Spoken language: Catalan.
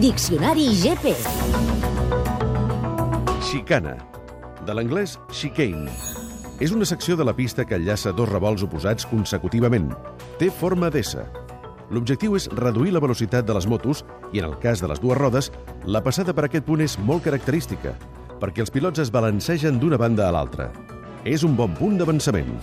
Diccionari GP. Xicana, de l'anglès chicane. És una secció de la pista que enllaça dos revolts oposats consecutivament. Té forma d'S. L'objectiu és reduir la velocitat de les motos i, en el cas de les dues rodes, la passada per aquest punt és molt característica, perquè els pilots es balancegen d'una banda a l'altra. És un bon punt d'avançament.